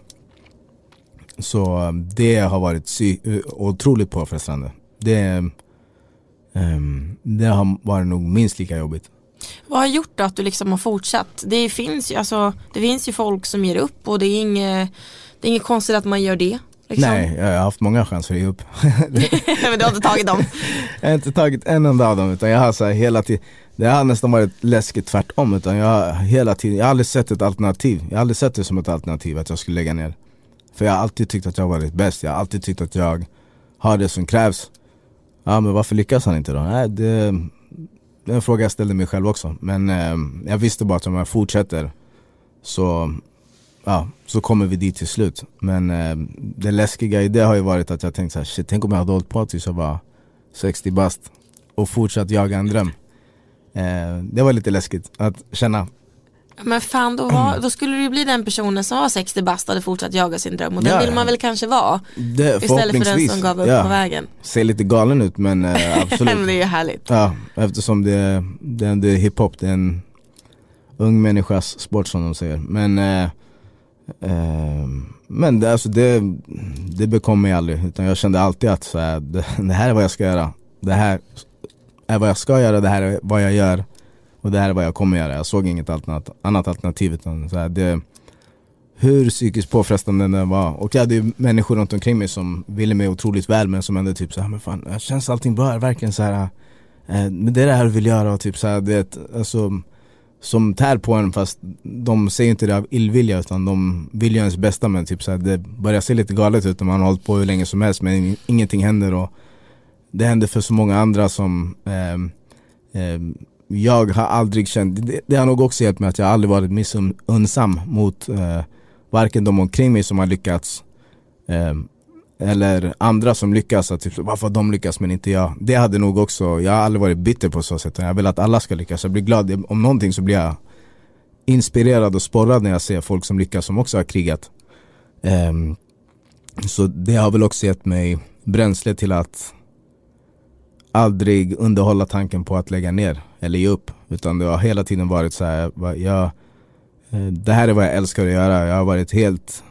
Så eh, det har varit eh, otroligt påfrestande. Det, ehm, det har varit nog minst lika jobbigt. Vad har gjort då att du liksom har fortsatt? Det finns ju, alltså, det finns ju folk som ger upp och det är inget, det är inget konstigt att man gör det. Liksom. Nej, jag har haft många chanser att ge upp. men du har inte tagit dem. Jag har inte tagit en enda av dem utan jag har så hela tiden det har nästan varit läskigt tvärtom utan jag har hela tiden, jag har aldrig sett ett alternativ. Jag har aldrig sett det som ett alternativ att jag skulle lägga ner. För jag har alltid tyckt att jag varit bäst, jag har alltid tyckt att jag har det som krävs. Ja men varför lyckas han inte då? Nej, det, det är en fråga jag ställde mig själv också. Men eh, jag visste bara att om jag fortsätter så, ja, så kommer vi dit till slut. Men eh, det läskiga i det har ju varit att jag tänkt så här, shit tänk om jag hade hållit på tills jag var 60 bast och fortsatt jaga en dröm. Eh, det var lite läskigt att känna. Men fan då, var, då skulle du ju bli den personen som var 60 bast och hade fortsatt jaga sin dröm och den Ja, vill man väl kanske vara Det, istället för den som gav upp ja, på vägen. Ser lite galen ut men eh, men det absolut. är ju härligt. ja, eftersom det, det, det är hiphop, det är en ung människas sport som de säger. Men eh, eh, men det, alltså det, det bekom mig aldrig utan jag kände alltid att så här, det, det här är vad jag ska göra. Det här är vad jag ska göra, det här är vad jag gör och det här är vad jag kommer göra. Jag såg inget alternat, annat alternativ utan så här, det, hur psykiskt påfrestande den var. Och jag hade ju människor runt omkring mig som ville mig otroligt väl men som ändå typ såhär, men fan, känns allting bra? Verkligen så här, eh, men det är det här du vill göra och typ såhär, det alltså som tär på en fast de säger inte det av illvilja utan de vill ju ens bästa men typ såhär, det börjar se lite galet ut när man har hållit på hur länge som helst men ingenting händer och det händer för så många andra som eh, eh, jag har aldrig känt, det, det, har nog också hjälpt mig att jag aldrig varit missunnsam mot eh, varken de omkring mig som har lyckats eh, eller andra som lyckas, att typ, varför de lyckas men inte jag. Det hade nog också, jag har aldrig varit bitter på så sätt. Jag vill att alla ska lyckas. Jag blir glad, om någonting så blir jag inspirerad och sporrad när jag ser folk som lyckas som också har krigat. Um, så det har väl också gett mig bränsle till att aldrig underhålla tanken på att lägga ner eller ge upp. Utan det har hela tiden varit så här, jag, eh, det här är vad jag älskar att göra. Jag har varit helt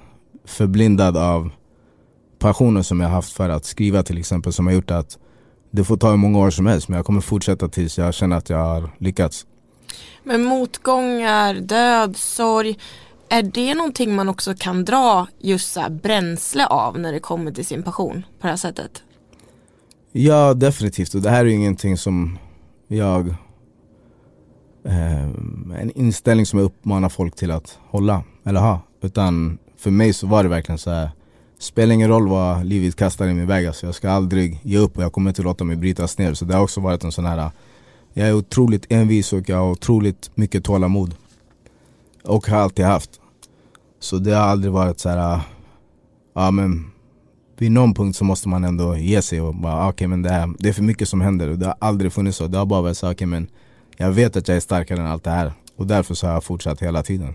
förblindad av passionen som jag haft för att skriva till exempel som har gjort att det får ta hur många år som helst men jag kommer fortsätta tills jag känner att jag har lyckats. Men motgångar, död, sorg, är det någonting man också kan dra just så bränsle av när det kommer till sin passion på det här sättet? Ja definitivt och det här är ju ingenting som jag eh, en inställning som jag uppmanar folk till att hålla eller ha utan för mig så var det verkligen så här Spelar ingen roll vad livet kastar i min väg, alltså jag ska aldrig ge upp och jag kommer inte låta mig brytas ner. Så det har också varit en sån här Jag är otroligt envis och jag har otroligt mycket tålamod. Och har alltid haft. Så det har aldrig varit så här. Ja men vid någon punkt så måste man ändå ge sig och bara okej okay, men det, här, det är för mycket som händer och det har aldrig funnits så. Det har bara varit så okej okay, men jag vet att jag är starkare än allt det här. Och därför så har jag fortsatt hela tiden.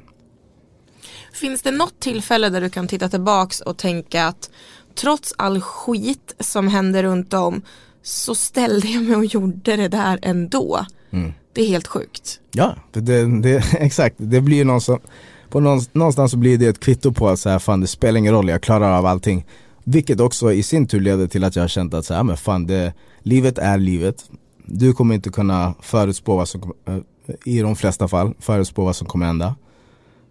Finns det något tillfälle där du kan titta tillbaks och tänka att trots all skit som händer runt om så ställde jag mig och gjorde det där ändå. Mm. Det är helt sjukt. Ja, det, det, exakt. Det blir någon som, på någonstans så blir det ett kvitto på att så här, fan det spelar ingen roll, jag klarar av allting. Vilket också i sin tur leder till att jag har känt att så här, ah, men fan det, livet är livet. Du kommer inte kunna förutspå vad som, eh, i de flesta fall, förutspå vad som kommer hända.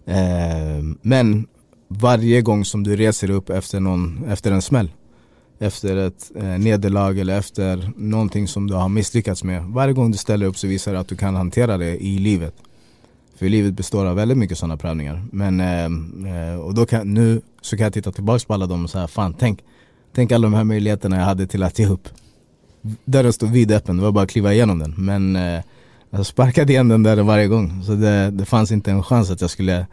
Eh, men varje gång som du reser upp efter, någon, efter en smäll efter ett eh, nederlag eller efter någonting som du har misslyckats med. Varje gång du ställer upp så visar det att du kan hantera det i livet. För livet består av väldigt mycket sådana prövningar. Men, eh, eh och då kan, nu så kan jag titta tillbaka på alla dem och säga, fan tänk, tänk alla de här möjligheterna jag hade till att ge upp. Dörren stod vidöppen, det var bara att kliva igenom den. Men eh, jag sparkade igen den där varje gång. Så det, det fanns inte en chans att jag skulle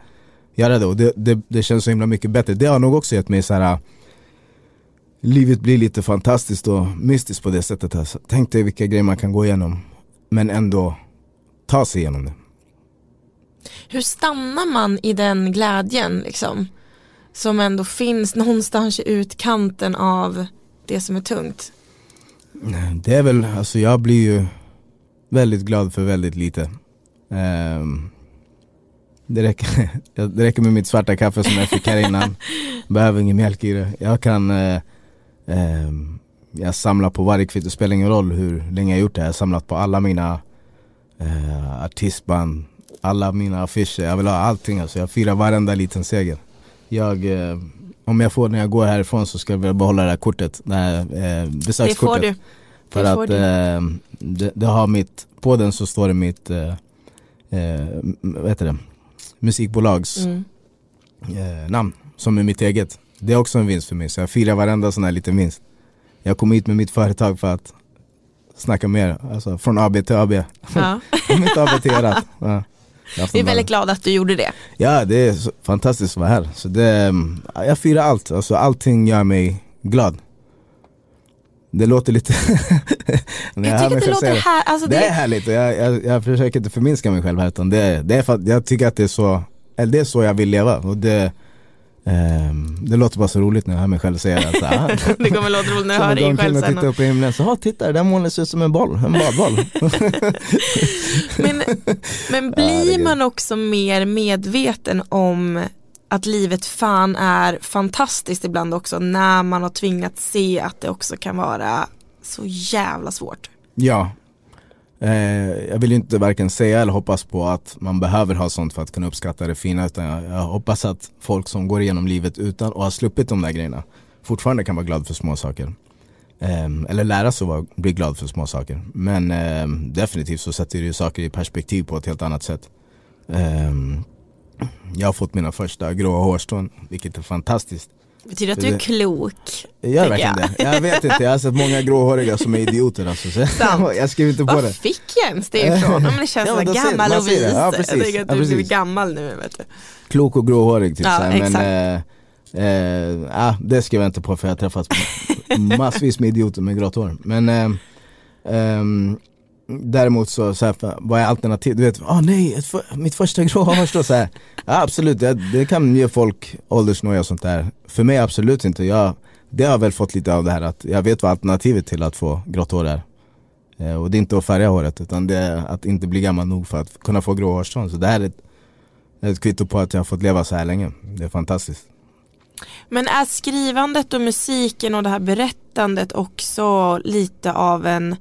göra det. Och det, det, det känns så himla mycket bättre. Det har nog också gett mig så här. Eh, livet blir lite fantastiskt och mystiskt på det sättet. Alltså. Tänk dig vilka grejer man kan gå igenom. Men ändå ta sig igenom det. Hur stannar man i den glädjen liksom? Som ändå finns någonstans i utkanten av det som är tungt. Det är väl, alltså jag blir ju väldigt glad för väldigt lite. Um, det, räcker, det räcker med mitt svarta kaffe som jag fick här innan. Behöver ingen mjölk i det. Jag kan uh, um, Jag samlar på varje kvitto, det spelar ingen roll hur länge jag gjort det. Jag har samlat på alla mina uh, artistband, alla mina affischer. Jag vill ha allting alltså. Jag firar varenda liten seger. Jag, uh, om jag får när jag går härifrån så ska jag behålla det här kortet, det här besökskortet. Det får du. För att eh, det, det, har mitt, på den så står det mitt, eh, eh, vad heter det, musikbolags mm. eh, namn som är mitt eget. Det är också en vinst för mig så jag firar varenda sån här liten vinst. Jag kom hit med mitt företag för att snacka mer, alltså från AB till AB. Ja. mitt AB till erat. Ja. Vi är väldigt glada att du gjorde det. Ja det är fantastiskt att vara här. Så det, jag firar allt, alltså allting gör mig glad. Det låter lite... jag tycker att det låter här, alltså det... det är härligt och jag, jag, jag försöker inte förminska mig själv här utan det, det är för att jag tycker att det är så, eller det är så jag vill leva och det Um, det låter bara så roligt när jag hör mig själv säga det. Ah, det kommer låta roligt när jag hör dig själv sen. tittar upp i himlen, så titta det där molnet ser ut som en boll, en badboll. men, men blir man också mer medveten om att livet fan är fantastiskt ibland också när man har tvingats se att det också kan vara så jävla svårt. Ja, Eh, jag vill inte varken säga eller hoppas på att man behöver ha sånt för att kunna uppskatta det fina utan jag, jag hoppas att folk som går igenom livet utan och har sluppit de där grejerna fortfarande kan vara glad för små saker. Eh, eller lära sig att bli glad för små saker. Men eh, definitivt så sätter det ju saker i perspektiv på ett helt annat sätt. Eh, jag har fått mina första gråa hårstrån, vilket är fantastiskt. Betyder att du är klok? Jag är verkligen det. Jag vet inte, jag har sett många gråhåriga som är idioter alltså. Så jag skriver inte på Var det. fick Jens det ifrån? Men det känns Ja, så gammal och vis. Ja, precis. jag tänker att Ja, du precis. blir gammal nu vet du. Klok och gråhårig typ Ja. Men eh, eh, ah, det skriver jag inte på för jag har träffat massvis med idioter med grått hår. Men eh, ehm, Däremot så, så här, för- vad är alternativ? Du vet, ah nej, ett för, mitt första gråa hårstrå så här. Ja absolut, det, det kan ge folk åldersnoja och sånt där. För mig absolut inte. Jag, det har väl fått lite av det här att jag vet vad alternativet till att få grått hår är. Eh, och det är inte att färga håret utan det är att inte bli gammal nog för att kunna få grå hårstrån. Så det här är ett, ett kvitto på att jag har fått leva så här länge. Det är fantastiskt. Men är skrivandet och musiken och det här berättandet också lite av en,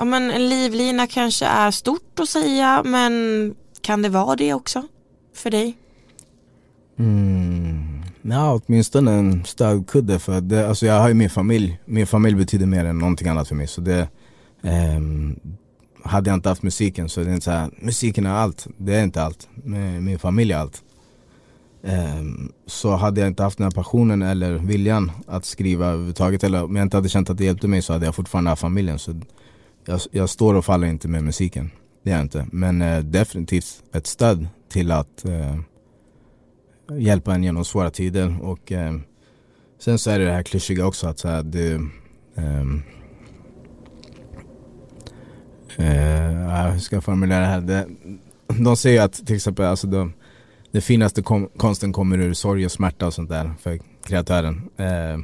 ja men en livlina kanske är stort att säga men kan det vara det också för dig? Mm. Ja, åtminstone en stödkudde för det, alltså jag har ju min familj. Min familj betyder mer än någonting annat för mig. Så det, ehm, hade jag inte haft musiken så är det inte så här, musiken är allt. Det är inte allt. Min familj är allt. Ehm, så hade jag inte haft den här passionen eller viljan att skriva överhuvudtaget eller om jag inte hade känt att det hjälpte mig så hade jag fortfarande haft familjen. Så jag, jag står och faller inte med musiken. Det är jag inte. Men eh, definitivt ett stöd till att eh, hjälpa en genom svåra tider. Och eh, sen så är det det här klyschiga också att så här, det, eh, eh ah, hur ska jag formulera det här? Det, de säger att till exempel alltså de, det finaste kom, konsten kommer ur sorg och smärta och sånt där för kreatören. Eh,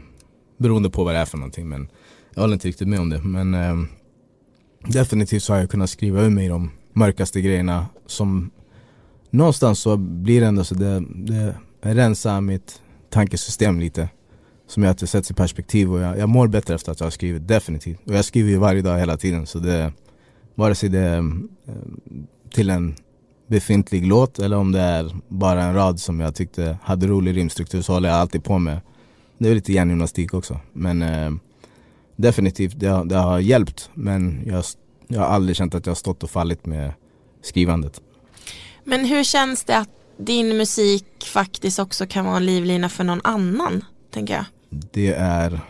beroende på vad det är för någonting men jag håller inte riktigt med om det. Men eh, definitivt så har jag kunnat skriva ur mig de mörkaste grejerna som någonstans så blir det ändå så det, det rensar mitt tankesystem lite. Som gör att det sätts i perspektiv och jag, jag mår bättre efter att jag har skrivit, definitivt. Och jag skriver ju varje dag hela tiden så det Vare sig det är eh, till en befintlig låt eller om det är bara en rad som jag tyckte hade rolig rimstruktur så håller jag alltid på med. Det är lite hjärngymnastik också men eh, definitivt det har, det har hjälpt men jag, jag har aldrig känt att jag har stått och fallit med skrivandet. Men hur känns det att din musik faktiskt också kan vara en livlina för någon annan? Tänker jag. Det är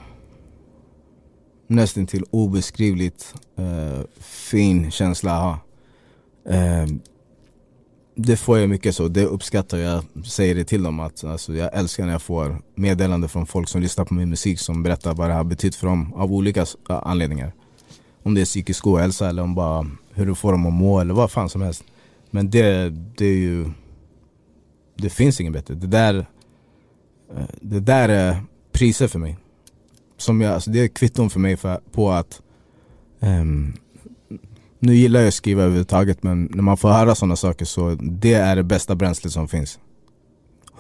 nästan till obeskrivligt eh, fin känsla att ha. Eh, det får jag mycket så, det uppskattar jag. säger det till dem att alltså, jag älskar när jag får meddelande från folk som lyssnar på min musik som berättar vad det har betytt för dem av olika anledningar. Om det är psykisk ohälsa eller om bara hur du får dem att må eller vad fan som helst. Men det, det är ju Det finns inget bättre. Det där eh, Det där är priser för mig. Som jag, alltså det är kvitton för mig för, på att um, nu gillar jag att skriva överhuvudtaget men när man får höra sådana saker så det är det bästa bränslet som finns.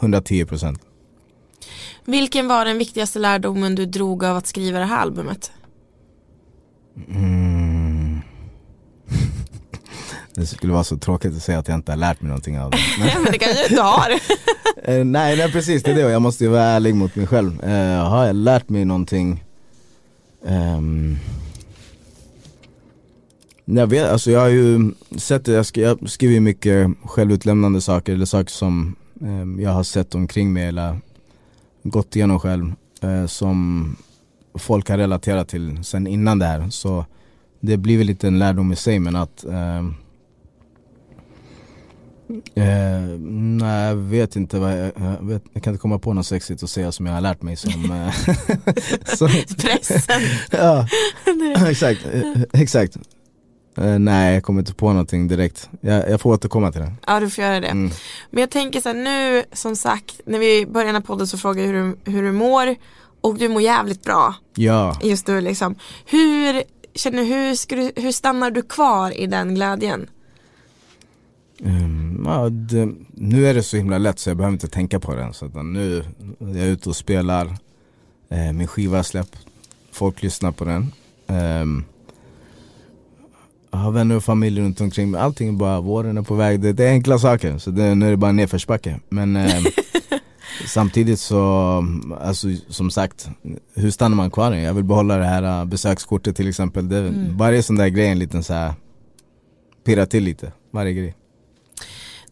110% Vilken var den viktigaste lärdomen du drog av att skriva det här albumet? mm. Det skulle vara så tråkigt att säga att jag inte har lärt mig någonting av det. Men, Men det kanske du inte har. eh, nej, nej precis, det är det. Jag måste ju vara ärlig mot mig själv. Eh, har jag lärt mig någonting? Ehm, jag vet, alltså jag har ju sett det, jag, sk- jag skriver mycket självutlämnande saker eller saker som eh, jag har sett omkring mig eller gått igenom själv eh, som folk har relaterat till sen innan det här. Så det blir väl lite en lärdom i sig men att eh, Eh, nej jag vet inte vad jag, jag, vet, jag kan inte komma på något sexigt att säga som jag har lärt mig som, eh, som Pressen. Ja, exakt, eh, exakt Eh, Nej jag kommer inte på någonting direkt, jag, jag får återkomma till det Ja du får göra det. mm. Men jag tänker så här nu som sagt när vi började den här podden så frågade jag hur du, hur du mår och du mår jävligt bra Ja, just nu liksom. Hur, känner, hur, du, hur stannar du kvar i den glädjen? Mm, ja det, nu är det så himla lätt så jag behöver inte tänka på det. Så att nu är jag ute och spelar, eh, min skiva är släppt, folk lyssnar på den. Ehm, har vänner och familj runt omkring mig. Allting är bara, våren är på väg. Det, det är enkla saker, så det, nu är det bara nedförsbacke. Men eh, samtidigt så, alltså som sagt, hur stannar man kvar? Jag vill behålla det här uh, besökskortet till exempel. Det, Mm. Varje sån där grej är en liten så här pirra till lite, varje grej.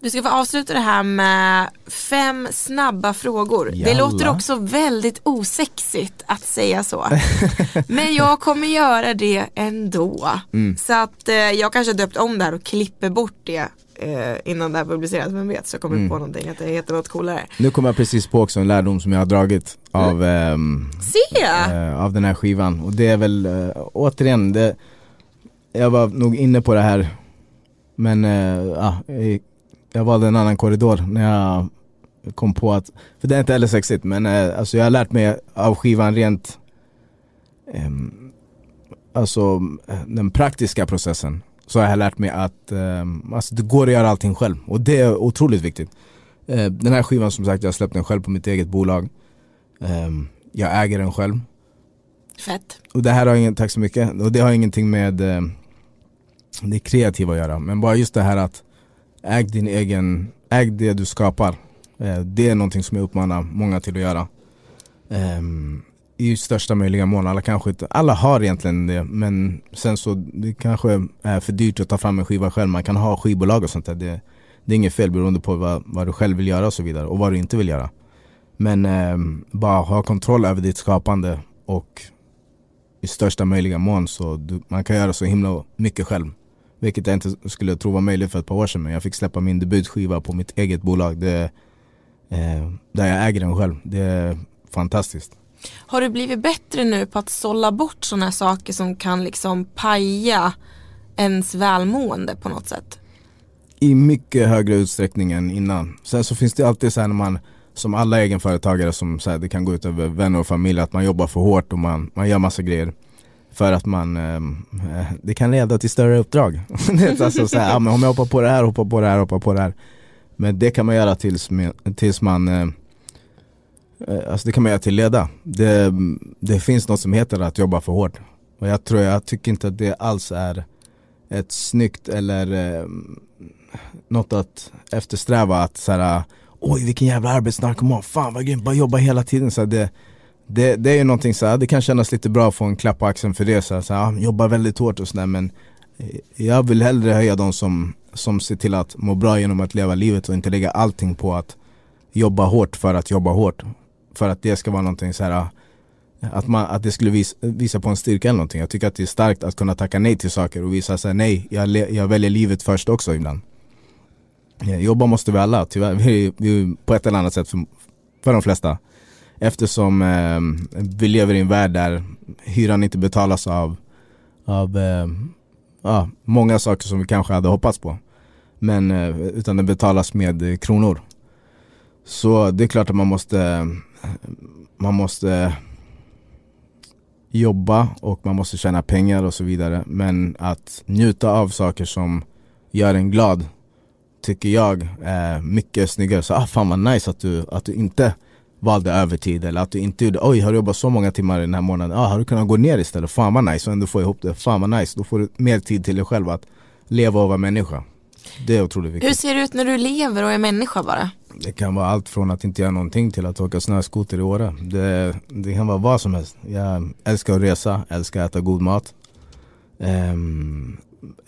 Du ska få avsluta det här med fem snabba frågor. Det Jalla. låter också väldigt osexigt att säga så. Men jag kommer göra det ändå. Mm. Så att eh, jag kanske har döpt om det här och klipper bort det eh, innan det här publiceras. Vem vet så jag kommer Mm. på någonting att det heter något coolare. Nu kommer jag precis på också en lärdom som jag har dragit av, Mm. ehm, eh, av den här skivan. Och det är väl, eh, återigen, det, jag var nog inne på det här Men ja, jag, jag valde en annan korridor när jag kom på att, för det är inte heller sexigt men eh, alltså jag har lärt mig av skivan rent ehm, Alltså eh, den praktiska processen Så har jag lärt mig att ehm, alltså det går att göra allting själv och det är otroligt viktigt Eh, Den här skivan som sagt, jag har släppt den själv på mitt eget bolag Ehm, Jag äger den själv Fett. och det här har ingen, tack så mycket, och det har ingenting med eh, det kreativa att göra. Men bara just det här att äg din egen, äg det du skapar. Eh, det är någonting som jag uppmanar många till att göra. Ehm, I största möjliga mån, alla kanske inte, alla har egentligen det men sen så det kanske är för dyrt att ta fram en skiva själv. Man kan ha skivbolag och sånt där. Det, det är inget fel beroende på vad, vad du själv vill göra och så vidare och vad du inte vill göra. Men eh, bara ha kontroll över ditt skapande och i största möjliga mån så du, man kan göra så himla mycket själv. Vilket jag inte skulle tro var möjligt för ett par år sedan men jag fick släppa min debutskiva på mitt eget bolag. Det, eh, där jag äger den själv. Det är fantastiskt. Har du blivit bättre nu på att sålla bort sådana saker som kan liksom paja ens välmående på något sätt? I mycket högre utsträckning än innan. Sen så finns det alltid så här när man som alla egenföretagare som så här, det kan gå ut över vänner och familj att man jobbar för hårt och man, man gör massa grejer. För att man, ehm, eh, det kan leda till större uppdrag. alltså så här, ja, men om jag hoppar på det här, hoppar på det här, hoppar på det här. Men det kan man göra tills, tills man eh, eh, Alltså det kan man göra till leda. Det, det finns något som heter att jobba för hårt. Och jag tror, jag tycker inte att det alls är ett snyggt eller eh, något att eftersträva att så här, oj vilken jävla arbetsnarkoman, fan vad grymt, bara jobba hela tiden. Så här, det, det, det är ju någonting så här, det kan kännas lite bra att få en klapp på axeln för det, så här, så här, ah, jobba väldigt hårt och sådär men eh, jag vill hellre höja de som, som ser till att må bra genom att leva livet och inte lägga allting på att jobba hårt för att jobba hårt. För att det ska vara någonting så här eh, att, man, att det skulle visa, visa på en styrka eller någonting. Jag tycker att det är starkt att kunna tacka nej till saker och visa sig nej, jag, le, jag väljer livet först också ibland. Eh, jobba måste vi alla, tyvärr. Vi, vi, på ett eller annat sätt för, för de flesta. Eftersom eh, vi lever i en värld där hyran inte betalas av, av eh, ja, många saker som vi kanske hade hoppats på. Men, eh, utan den betalas med eh, kronor. Så det är klart att man måste, man måste jobba och man måste tjäna pengar och så vidare. Men att njuta av saker som gör en glad tycker jag är mycket snyggare. Så ah, fan vad nice att du, att du inte valde övertid eller att du inte gjorde oj har du jobbat så många timmar den här månaden, ah, har du kunnat gå ner istället? Fan vad nice och ändå få ihop det, fan vad nice. Då får du mer tid till dig själv att leva och vara människa. Det är otroligt viktigt. Hur ser det ut när du lever och är människa bara? Det kan vara allt från att inte göra någonting till att åka snöskoter i Åre. Det, det kan vara vad som helst. Jag älskar att resa, älskar att äta god mat. Ehm,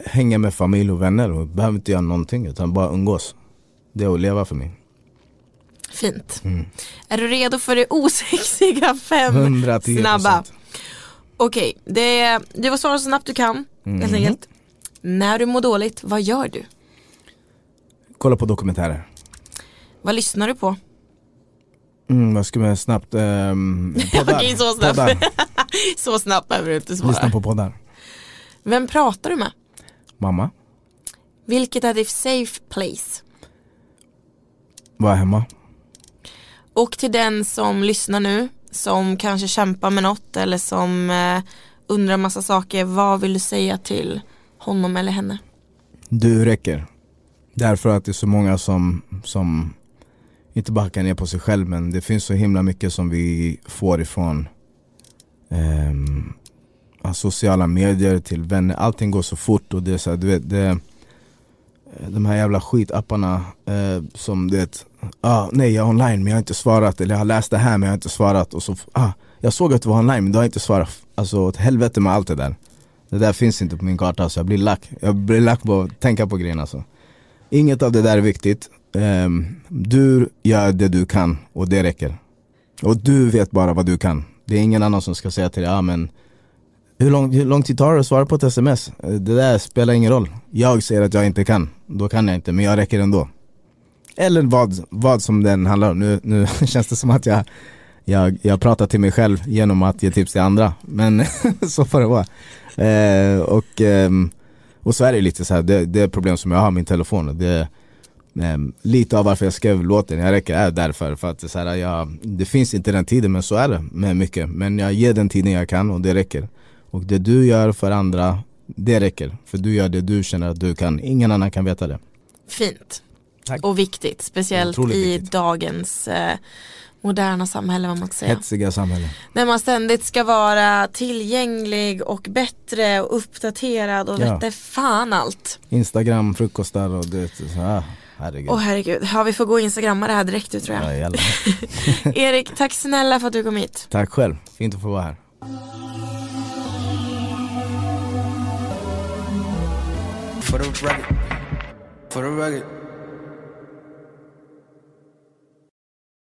hänga med familj och vänner och behöver inte göra någonting utan bara umgås. Det är att leva för mig. Fint. Mm. Är du redo för det osexiga fem 110%. snabba? Okej, det, det var svara så snabbt du kan Mhm. helt enkelt. När du mår dåligt, vad gör du? Kolla på dokumentärer. Vad lyssnar du på? Mm, vad ska man snabbt? Um, poddar. Okej, så snabbt. Så snabbt behöver du inte Lyssna svara. på poddar. Vem pratar du med? Mamma, Vilket är ditt safe place? var hemma. Och till den som lyssnar nu, som kanske kämpar med något eller som eh, undrar massa saker, vad vill du säga till honom eller henne? Du räcker. Därför att det är så många som, som inte bara hackar ner på sig själv men det finns så himla mycket som vi får ifrån eh, sociala medier, till vänner, allting går så fort och det är så här, du vet, det, de här jävla skitapparna eh, som du vet, ah, nej jag är online men jag har inte svarat, eller jag har läst det här men jag har inte svarat och så, ah, jag såg att du var online men du har inte svarat. Alltså åt helvete med allt det där. Det där finns inte på min karta så jag blir lack. Jag blir lack på att tänka på grejerna alltså. Inget av det där är viktigt. Um, du gör det du kan och det räcker. Och du vet bara vad du kan. Det är ingen annan som ska säga till dig, ah, men hur lång, hur lång tid tar det att svara på ett sms? Eh, det där spelar ingen roll. Jag säger att jag inte kan, då kan jag inte, men jag räcker ändå. Eller vad, vad som den handlar om. Nu, nu känns det som att jag, jag, jag pratar till mig själv genom att ge tips till andra. Men så får det vara. Eh, och, eh, och så är det lite så här, det, det är problem som jag har med min telefon. Det, eh, lite av varför jag skrev låten, jag räcker är därför. För att så här, jag, det finns inte den tiden men så är det med mycket. Men jag ger den tiden jag kan och det räcker. Och det du gör för andra, det räcker. För du gör det du känner att du kan. Ingen annan kan veta det. Fint. Tack. Och viktigt, speciellt i viktigt. dagens eh, moderna samhälle vad man ska säga. Hetsiga samhälle. När man ständigt ska vara tillgänglig och bättre och uppdaterad och ja. vette fan allt. Instagram, frukostar och det, så här. Herregud. Åh oh, herregud, ja vi får gå och instagramma det här direkt ut tror jag. Ja, Erik, tack snälla för att du kom hit. Tack själv, fint att få vara här. For the record, for the record.